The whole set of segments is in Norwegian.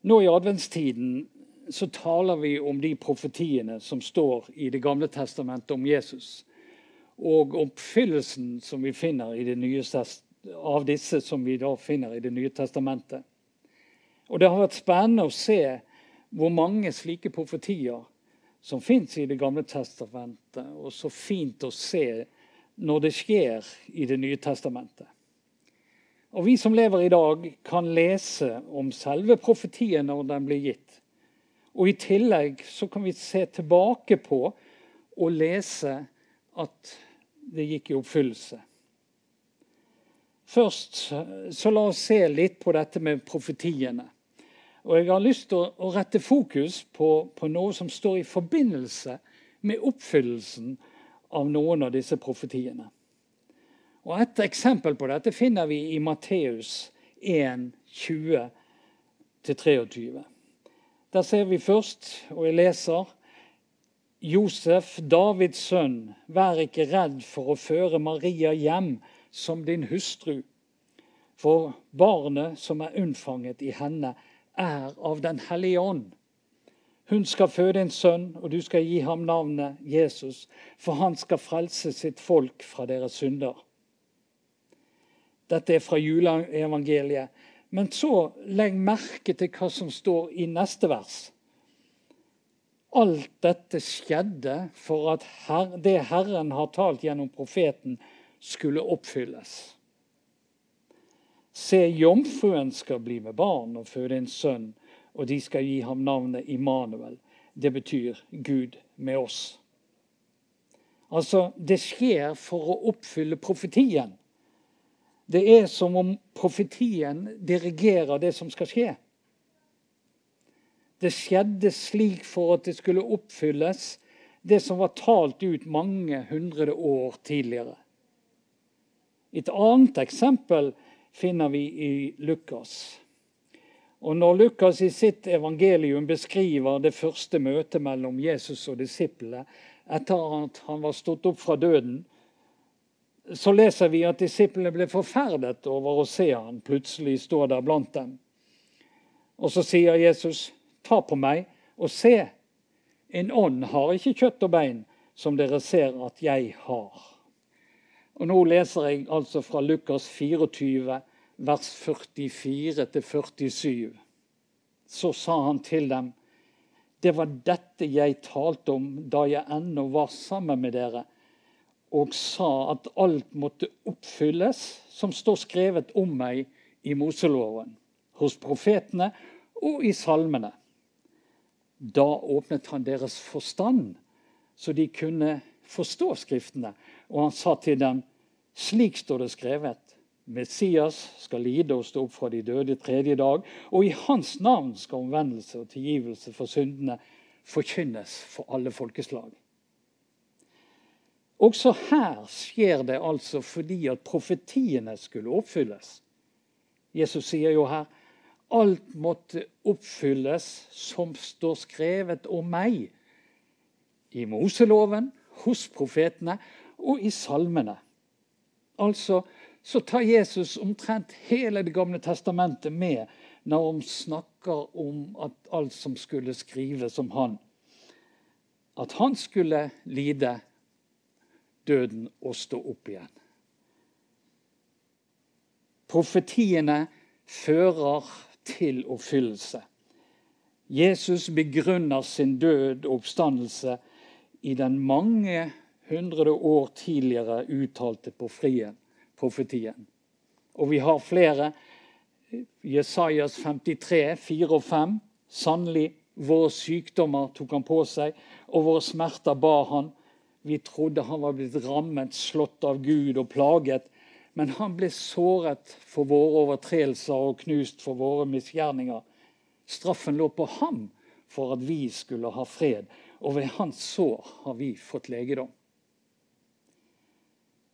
Nå i adventstiden så taler vi om de profetiene som står i Det gamle testamentet om Jesus. Og oppfyllelsen som vi finner i det nye, av disse som vi da finner i Det nye testamentet. Og Det har vært spennende å se hvor mange slike profetier som fins i Det gamle testamentet. Og så fint å se når det skjer i Det nye testamentet. Og Vi som lever i dag, kan lese om selve profetien når den blir gitt. Og I tillegg så kan vi se tilbake på og lese at det gikk i oppfyllelse. Først så la oss se litt på dette med profetiene. Og Jeg har lyst til å rette fokus på, på noe som står i forbindelse med oppfyllelsen av noen av disse profetiene. Og Et eksempel på dette finner vi i Matteus 1, 20-23. Der ser vi først, og jeg leser Josef, Davids sønn, vær ikke redd for å føre Maria hjem som din hustru. For barnet som er unnfanget i henne, er av Den hellige ånd. Hun skal føde en sønn, og du skal gi ham navnet Jesus, for han skal frelse sitt folk fra deres synder. Dette er fra juleevangeliet. Men så legg merke til hva som står i neste vers. Alt dette skjedde for at det Herren har talt gjennom profeten, skulle oppfylles. Se, jomfruen skal bli med barn og føde en sønn, og de skal gi ham navnet Immanuel. Det betyr Gud med oss. Altså, Det skjer for å oppfylle profetien. Det er som om profetien dirigerer det som skal skje. Det skjedde slik for at det skulle oppfylles, det som var talt ut mange hundre år tidligere. Et annet eksempel finner vi i Lukas. Og Når Lukas i sitt evangelium beskriver det første møtet mellom Jesus og disiplene etter at han var stått opp fra døden, så leser vi at disiplene ble forferdet over å se han plutselig stå der blant dem. Og så sier Jesus, 'Ta på meg og se.' En ånd har ikke kjøtt og bein, som dere ser at jeg har. Og Nå leser jeg altså fra Lukas 24, vers 44-47. Så sa han til dem, 'Det var dette jeg talte om da jeg ennå var sammen med dere.' Og sa at alt måtte oppfylles som står skrevet om meg i Moseloven, hos profetene og i salmene. Da åpnet han deres forstand, så de kunne forstå Skriftene. Og han sa til dem, slik står det skrevet. Messias skal lide og stå opp fra de døde tredje dag, og i hans navn skal omvendelse og tilgivelse for syndene forkynnes for alle folkeslag. Også her skjer det altså fordi at profetiene skulle oppfylles. Jesus sier jo her alt måtte oppfylles som står skrevet om meg. I Moseloven, hos profetene og i salmene. Altså så tar Jesus omtrent hele Det gamle testamentet med når han snakker om at alt som skulle skrives om han. At han skulle lide døden og stå opp igjen. Profetiene fører til oppfyllelse. Jesus begrunner sin død og oppstandelse i den mange hundre år tidligere uttalte på frien, profetien. Og vi har flere. Jesajas 53, 4 og 5. Sannelig, våre sykdommer tok han på seg, og våre smerter bar han. Vi trodde han var blitt rammet, slått av Gud og plaget. Men han ble såret for våre overtredelser og knust for våre misgjerninger. Straffen lå på ham for at vi skulle ha fred, og ved hans sår har vi fått legedom.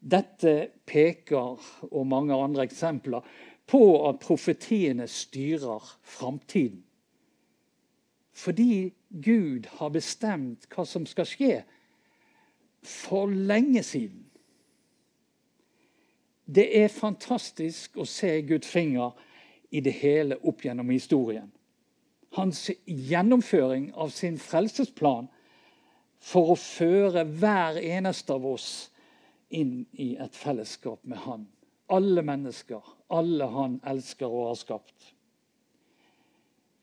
Dette peker, og mange andre eksempler, på at profetiene styrer framtiden. Fordi Gud har bestemt hva som skal skje, for lenge siden. Det er fantastisk å se Guds finger i det hele opp gjennom historien. hans gjennomføring av sin frelsesplan for å føre hver eneste av oss inn i et fellesskap med Han. Alle mennesker, alle Han elsker og har skapt.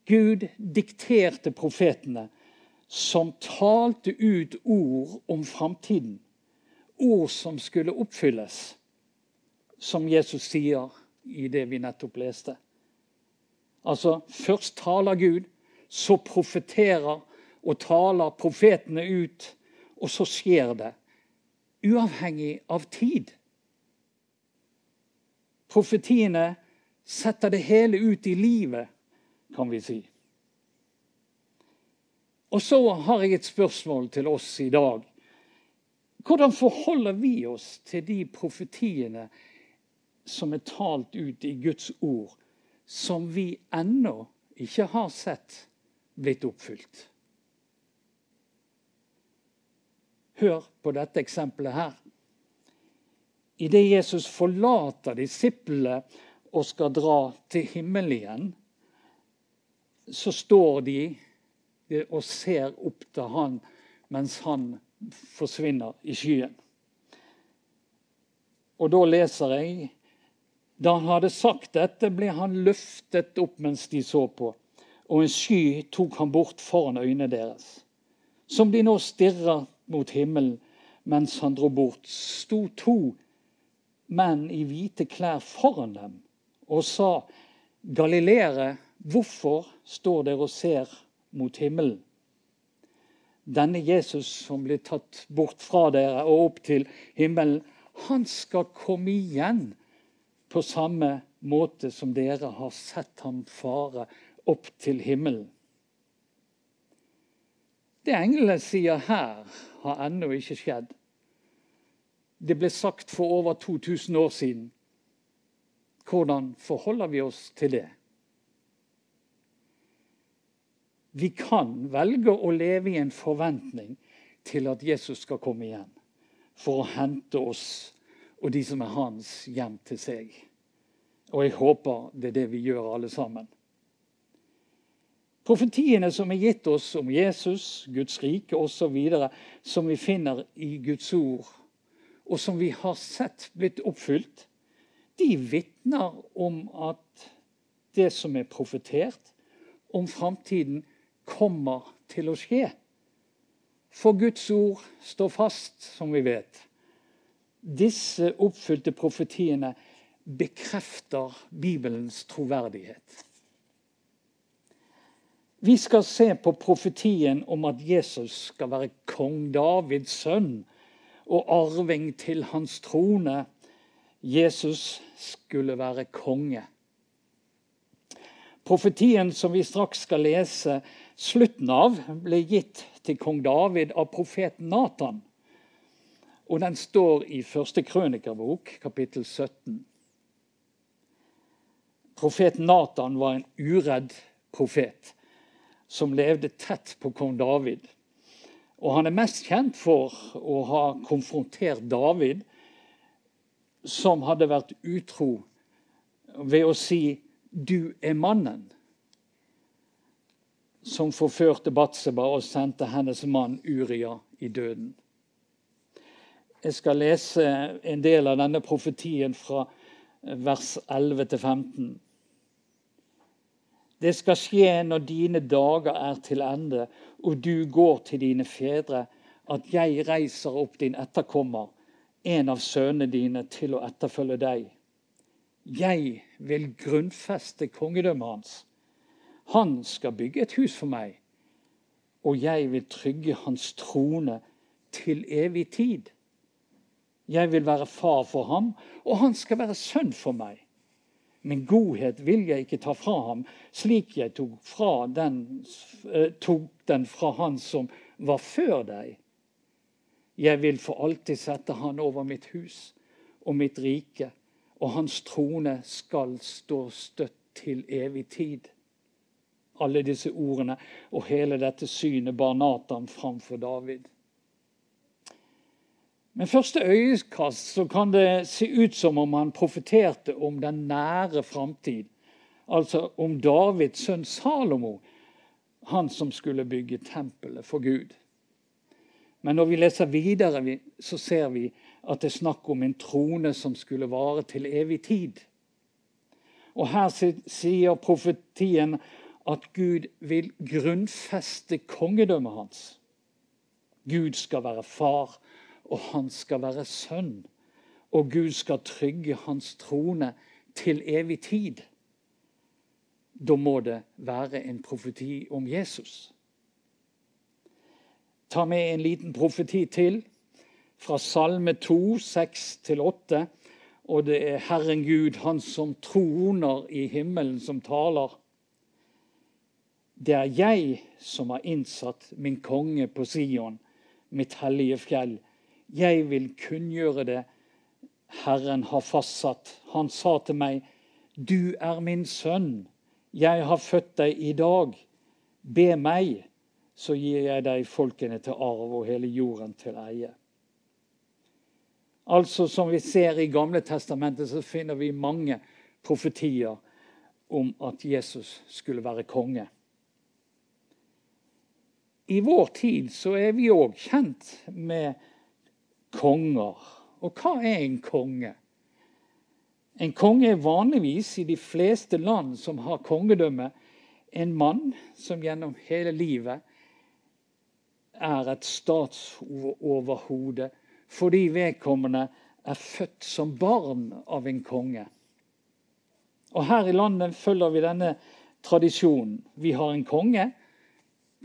Gud dikterte profetene som talte ut ord om framtiden. Ord som skulle oppfylles, som Jesus sier i det vi nettopp leste. Altså, først taler Gud, så profeterer og taler profetene ut, og så skjer det. Uavhengig av tid. Profetiene setter det hele ut i livet, kan vi si. Og så har jeg et spørsmål til oss i dag. Hvordan forholder vi oss til de profetiene som er talt ut i Guds ord, som vi ennå ikke har sett blitt oppfylt? Hør på dette eksempelet her. Idet Jesus forlater disiplene og skal dra til himmelen igjen, så står de og ser opp til han mens han forsvinner i skyen. Og da leser jeg Da han hadde sagt dette, ble han løftet opp mens de så på, og en sky tok han bort foran øynene deres. Som de nå stirrer mot himmelen mens han dro bort, sto to menn i hvite klær foran dem og sa, Galilere, hvorfor står dere og ser mot himmelen? Denne Jesus som blir tatt bort fra dere og opp til himmelen, han skal komme igjen på samme måte som dere har sett ham fare opp til himmelen. Det englene sier her, har ennå ikke skjedd. Det ble sagt for over 2000 år siden. Hvordan forholder vi oss til det? Vi kan velge å leve i en forventning til at Jesus skal komme igjen for å hente oss og de som er hans, hjem til seg. Og jeg håper det er det vi gjør, alle sammen. Profetiene som er gitt oss om Jesus, Guds rike osv., som vi finner i Guds ord, og som vi har sett blitt oppfylt, de vitner om at det som er profetert om framtiden, kommer til å skje. For Guds ord står fast, som vi vet. Disse oppfylte profetiene bekrefter Bibelens troverdighet. Vi skal se på profetien om at Jesus skal være kong Davids sønn og arving til hans trone. Jesus skulle være konge. Profetien som vi straks skal lese slutten av, ble gitt til kong David av profeten Natan. Og den står i første krønikerbok, kapittel 17. Profeten Natan var en uredd profet som levde tett på kong David. Og han er mest kjent for å ha konfrontert David, som hadde vært utro, ved å si 'du er mannen', som forførte Batseba og sendte hennes mann Uria i døden. Jeg skal lese en del av denne profetien fra vers 11 til 15. Det skal skje når dine dager er til ende, og du går til dine fedre, at jeg reiser opp din etterkommer, en av sønnene dine, til å etterfølge deg. Jeg vil grunnfeste kongedømmet hans. Han skal bygge et hus for meg, og jeg vil trygge hans trone til evig tid. Jeg vil være far for ham, og han skal være sønn for meg. Men godhet vil jeg ikke ta fra ham, slik jeg tok, den, eh, tok den fra han som var før deg. Jeg vil for alltid sette han over mitt hus og mitt rike, og hans trone skal stå støtt til evig tid. Alle disse ordene og hele dette synet bar Natan framfor David. Med første øyekast så kan det se ut som om han profeterte om den nære framtid. Altså om Davids sønn Salomo, han som skulle bygge tempelet for Gud. Men når vi leser videre, så ser vi at det er snakk om en trone som skulle vare til evig tid. Og her sier profetien at Gud vil grunnfeste kongedømmet hans. Gud skal være far, og han skal være sønn. Og Gud skal trygge hans trone til evig tid. Da må det være en profeti om Jesus ta med en liten profeti til fra Salme 2, 6-8. Og det er Herren Gud, Han som troner i himmelen, som taler. Det er jeg som har innsatt min konge på Sion, mitt hellige fjell. Jeg vil kunngjøre det Herren har fastsatt. Han sa til meg, Du er min sønn, jeg har født deg i dag. Be meg, så gir jeg deg folkene til arv og hele jorden til eie. Altså, Som vi ser i Gamle testamentet, så finner vi mange profetier om at Jesus skulle være konge. I vår tid så er vi òg kjent med konger. Og hva er en konge? En konge er vanligvis i de fleste land som har kongedømme, en mann som gjennom hele livet er et statsoverhode fordi vedkommende er født som barn av en konge. Og Her i landet følger vi denne tradisjonen. Vi har en konge,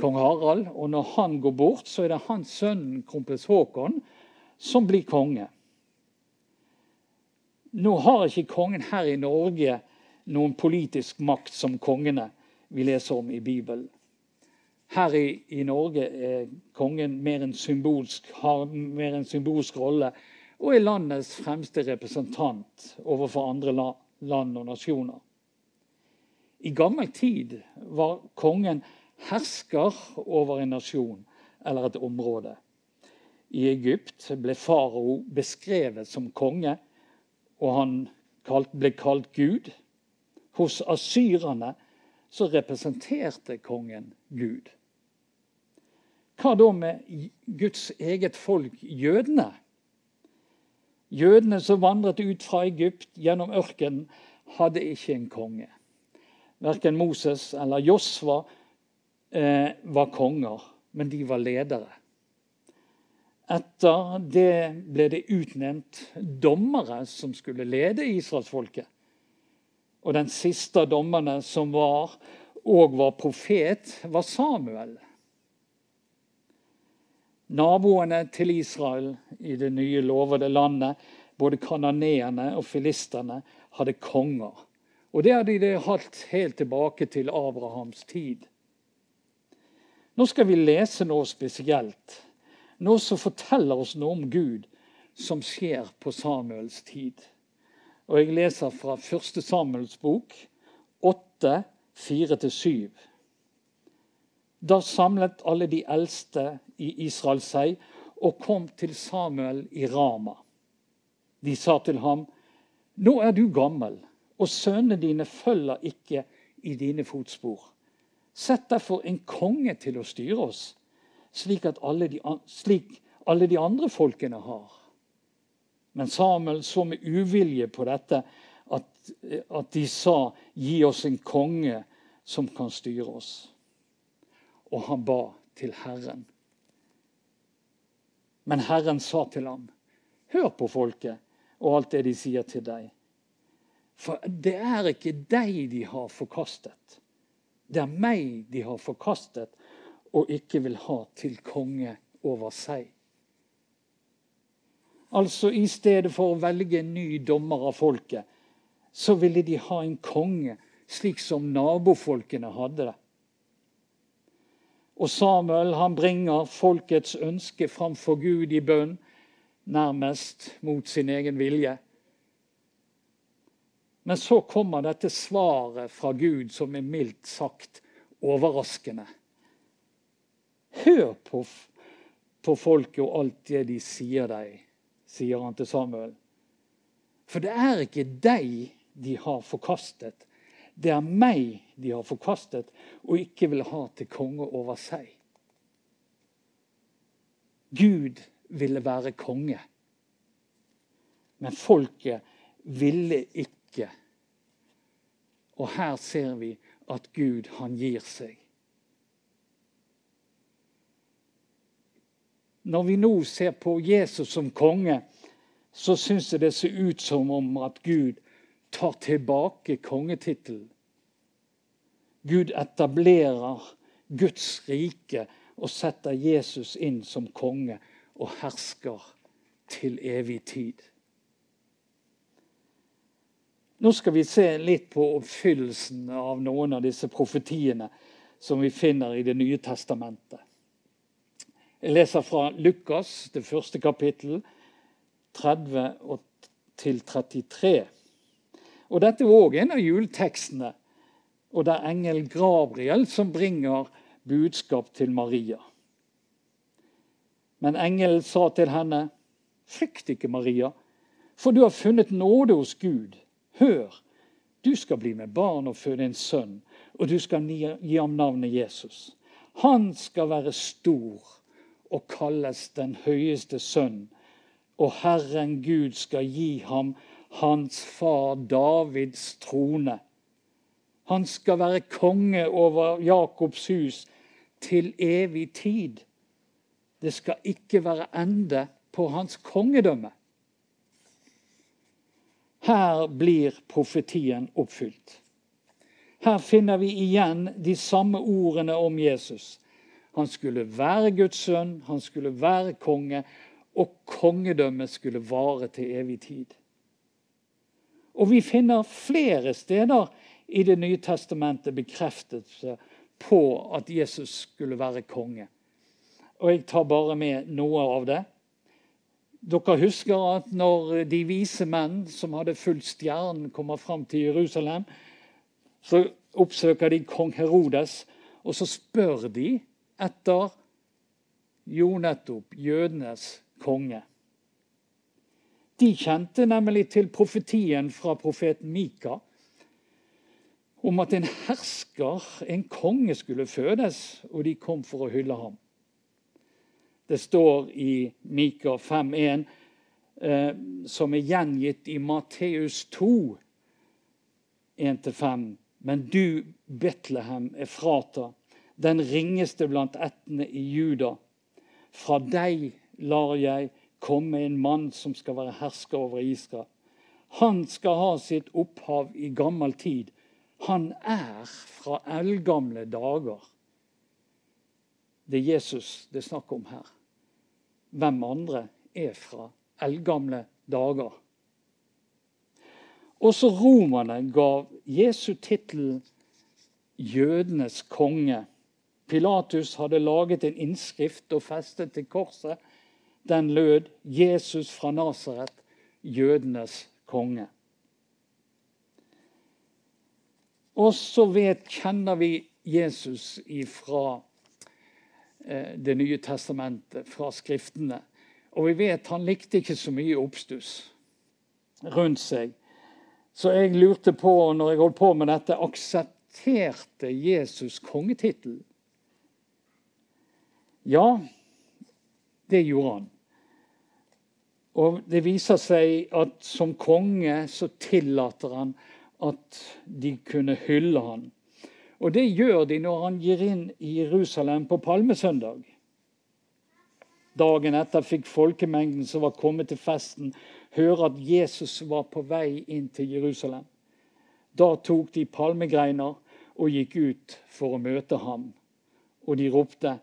kong Harald, og når han går bort, så er det hans sønn kronprins Haakon som blir konge. Nå har ikke kongen her i Norge noen politisk makt som kongene vi leser om i Bibelen. Her i, i Norge er kongen mer symbolsk, har mer en symbolsk rolle og er landets fremste representant overfor andre land og nasjoner. I gammel tid var kongen hersker over en nasjon eller et område. I Egypt ble farao beskrevet som konge, og han ble kalt Gud. Hos asyrerne representerte kongen Gud. Hva da med Guds eget folk, jødene? Jødene som vandret ut fra Egypt gjennom ørkenen, hadde ikke en konge. Verken Moses eller Josva eh, var konger, men de var ledere. Etter det ble det utnevnt dommere som skulle lede israelsfolket. Og den siste dommerne som var og var profet, var Samuel. Naboene til Israel i det nye lovede landet, både kananeerne og filistene, hadde konger. Og det hadde de hatt helt tilbake til Abrahams tid. Nå skal vi lese noe spesielt. Noe som forteller oss noe om Gud som skjer på Samuels tid. Og Jeg leser fra 1. Samuels bok 8, 4-7. Da samlet alle de eldste i Israel seg og kom til Samuel i Rama. De sa til ham, Nå er du gammel, og sønnene dine følger ikke i dine fotspor. Sett derfor en konge til å styre oss, slik, alle de, slik alle de andre folkene har. Men Samuel så med uvilje på dette, at, at de sa, gi oss en konge som kan styre oss og han ba til Herren. Men Herren sa til ham, hør på folket og alt det de sier til deg. For det er ikke deg de har forkastet. Det er meg de har forkastet og ikke vil ha til konge over seg. Altså I stedet for å velge en ny dommer av folket, så ville de ha en konge slik som nabofolkene hadde det. Og Samuel han bringer folkets ønske framfor Gud i bønn, nærmest mot sin egen vilje. Men så kommer dette svaret fra Gud som er mildt sagt overraskende. Hør på, på folket og alt det de sier deg, sier han til Samuel. For det er ikke deg de har forkastet, det er meg de har forkastet, og ikke vil ha til konge over seg. Gud ville være konge, men folket ville ikke. Og her ser vi at Gud, han gir seg. Når vi nå ser på Jesus som konge, så syns jeg det ser ut som om at Gud tar tilbake kongetittelen. Gud etablerer Guds rike og setter Jesus inn som konge og hersker til evig tid. Nå skal vi se litt på oppfyllelsen av noen av disse profetiene som vi finner i Det nye testamentet. Jeg leser fra Lukas, det første kapittel, 30 til 33. Og Dette er òg en av juletekstene. Og det er engel Gabriel som bringer budskap til Maria. Men engelen sa til henne, 'Frykt ikke, Maria, for du har funnet nåde hos Gud.' Hør, du skal bli med barn og føde en sønn, og du skal gi ham navnet Jesus. Han skal være stor og kalles den høyeste sønn, og Herren Gud skal gi ham hans far Davids trone. Han skal være konge over Jakobs hus til evig tid. Det skal ikke være ende på hans kongedømme. Her blir profetien oppfylt. Her finner vi igjen de samme ordene om Jesus. Han skulle være Guds sønn, han skulle være konge, og kongedømmet skulle vare til evig tid. Og vi finner flere steder i Det nye testamentet bekreftelse på at Jesus skulle være konge. Og Jeg tar bare med noe av det. Dere husker at når de vise menn som hadde fulgt stjernen, kommer fram til Jerusalem, så oppsøker de kong Herodes, og så spør de etter jo nettopp jødenes konge. De kjente nemlig til profetien fra profeten Mika om at en hersker, en konge, skulle fødes, og de kom for å hylle ham. Det står i Mika 5,1, eh, som er gjengitt i Matteus 2, 1-5. Men du, Betlehem, er frata, den ringeste blant ættene i Juda. Fra deg lar jeg komme en mann som skal være hersker over Israel. Han skal ha sitt opphav i gammel tid. Han er fra eldgamle dager. Det er Jesus det er snakk om her hvem andre er fra eldgamle dager. Også romerne gav Jesu tittelen 'jødenes konge'. Pilatus hadde laget en innskrift og festet til korset. Den lød 'Jesus fra Nasaret, jødenes konge'. Og så vet, kjenner vi Jesus fra Eh, Det nye testamentet, fra Skriftene. Og vi vet han likte ikke så mye oppstuss rundt seg. Så jeg lurte på, når jeg holdt på med dette, aksepterte Jesus kongetittelen? Ja, det gjorde han. Og det viser seg at som konge så tillater han at de kunne hylle han. Og det gjør de når han gir inn i Jerusalem på palmesøndag. Dagen etter fikk folkemengden som var kommet til festen, høre at Jesus var på vei inn til Jerusalem. Da tok de palmegreiner og gikk ut for å møte ham. Og de ropte,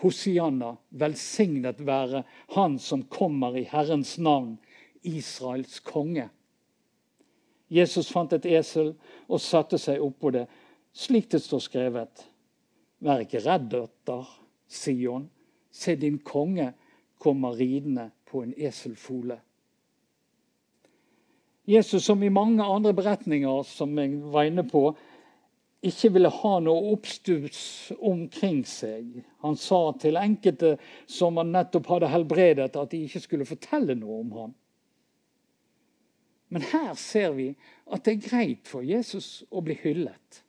Hosianna, velsignet være Han som kommer i Herrens navn, Israels konge. Jesus fant et esel og satte seg oppå det slik det står skrevet. Vær ikke redd, døtter Sion. Se, din konge kommer ridende på en eselfole. Jesus, som i mange andre beretninger som jeg var inne på, ikke ville ha noe oppstuss omkring seg. Han sa til enkelte som han nettopp hadde helbredet, at de ikke skulle fortelle noe om ham. Men her ser vi at det er greit for Jesus å bli hyllet.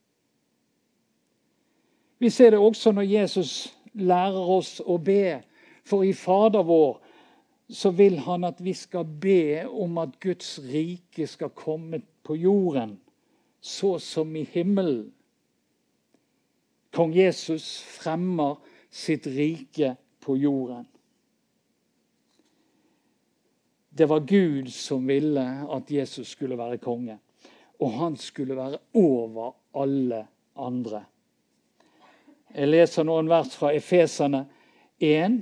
Vi ser det også når Jesus lærer oss å be. For i Fader vår så vil han at vi skal be om at Guds rike skal komme på jorden, så som i himmelen. Kong Jesus fremmer sitt rike på jorden. Det var Gud som ville at Jesus skulle være konge. Og han skulle være over alle andre. Jeg leser noen vers fra Efesene 1,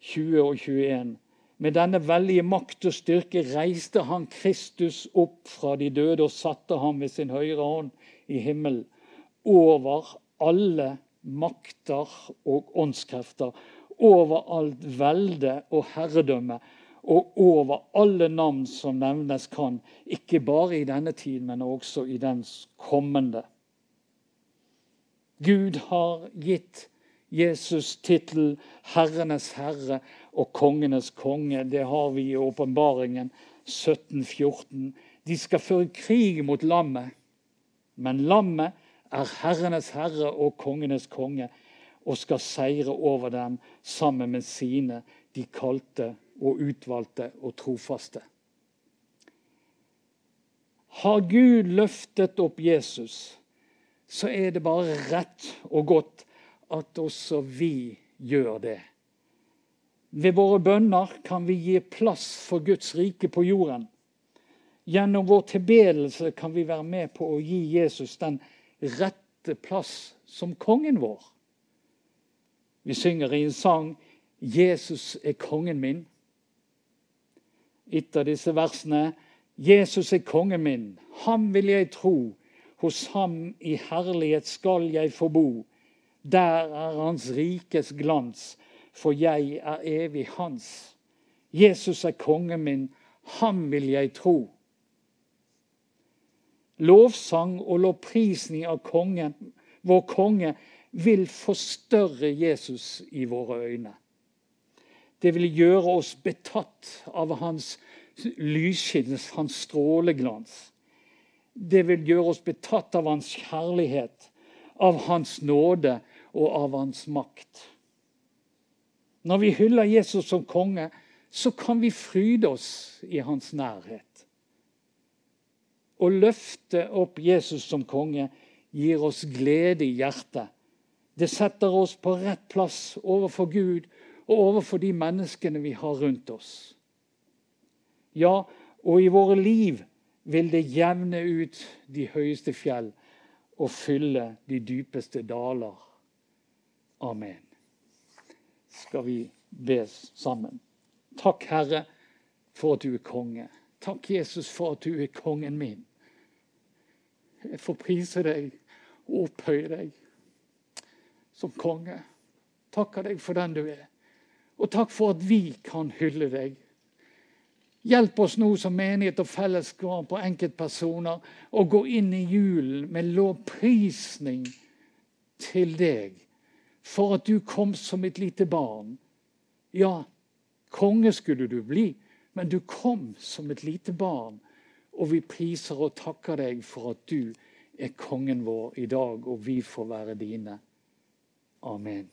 20 og 21. Med denne veldige makt og styrke reiste han Kristus opp fra de døde og satte ham ved sin høyre hånd i himmelen, over alle makter og åndskrefter, over alt velde og herredømme, og over alle navn som nevnes kan, ikke bare i denne tid, men også i dens kommende. Gud har gitt Jesus tittel 'Herrenes herre' og 'Kongenes konge'. Det har vi i åpenbaringen 1714. De skal føre krig mot lammet, men lammet er herrenes herre og kongenes konge og skal seire over dem sammen med sine, de kalte og utvalgte og trofaste. Har Gud løftet opp Jesus, så er det bare rett og godt at også vi gjør det. Ved våre bønner kan vi gi plass for Guds rike på jorden. Gjennom vår tilbedelse kan vi være med på å gi Jesus den rette plass som kongen vår. Vi synger i en sang 'Jesus er kongen min'. Et av disse versene 'Jesus er kongen min, ham vil jeg tro'. Hos ham i herlighet skal jeg få bo. Der er hans rikes glans, for jeg er evig hans. Jesus er kongen min, ham vil jeg tro. Lovsang og lovprisning av kongen, vår konge, vil forstørre Jesus i våre øyne. Det vil gjøre oss betatt av hans lysskinn, hans stråleglans. Det vil gjøre oss betatt av hans kjærlighet, av hans nåde og av hans makt. Når vi hyller Jesus som konge, så kan vi fryde oss i hans nærhet. Å løfte opp Jesus som konge gir oss glede i hjertet. Det setter oss på rett plass overfor Gud og overfor de menneskene vi har rundt oss. Ja, og i våre liv vil det jevne ut de høyeste fjell og fylle de dypeste daler. Amen. Skal vi be sammen. Takk, Herre, for at du er konge. Takk, Jesus, for at du er kongen min. Jeg får prise deg og opphøye deg som konge. Takker deg for den du er. Og takk for at vi kan hylle deg Hjelp oss nå som menighet og fellesskap og enkeltpersoner å gå inn i julen med lovprisning til deg for at du kom som et lite barn. Ja, konge skulle du bli, men du kom som et lite barn. Og vi priser og takker deg for at du er kongen vår i dag, og vi får være dine. Amen.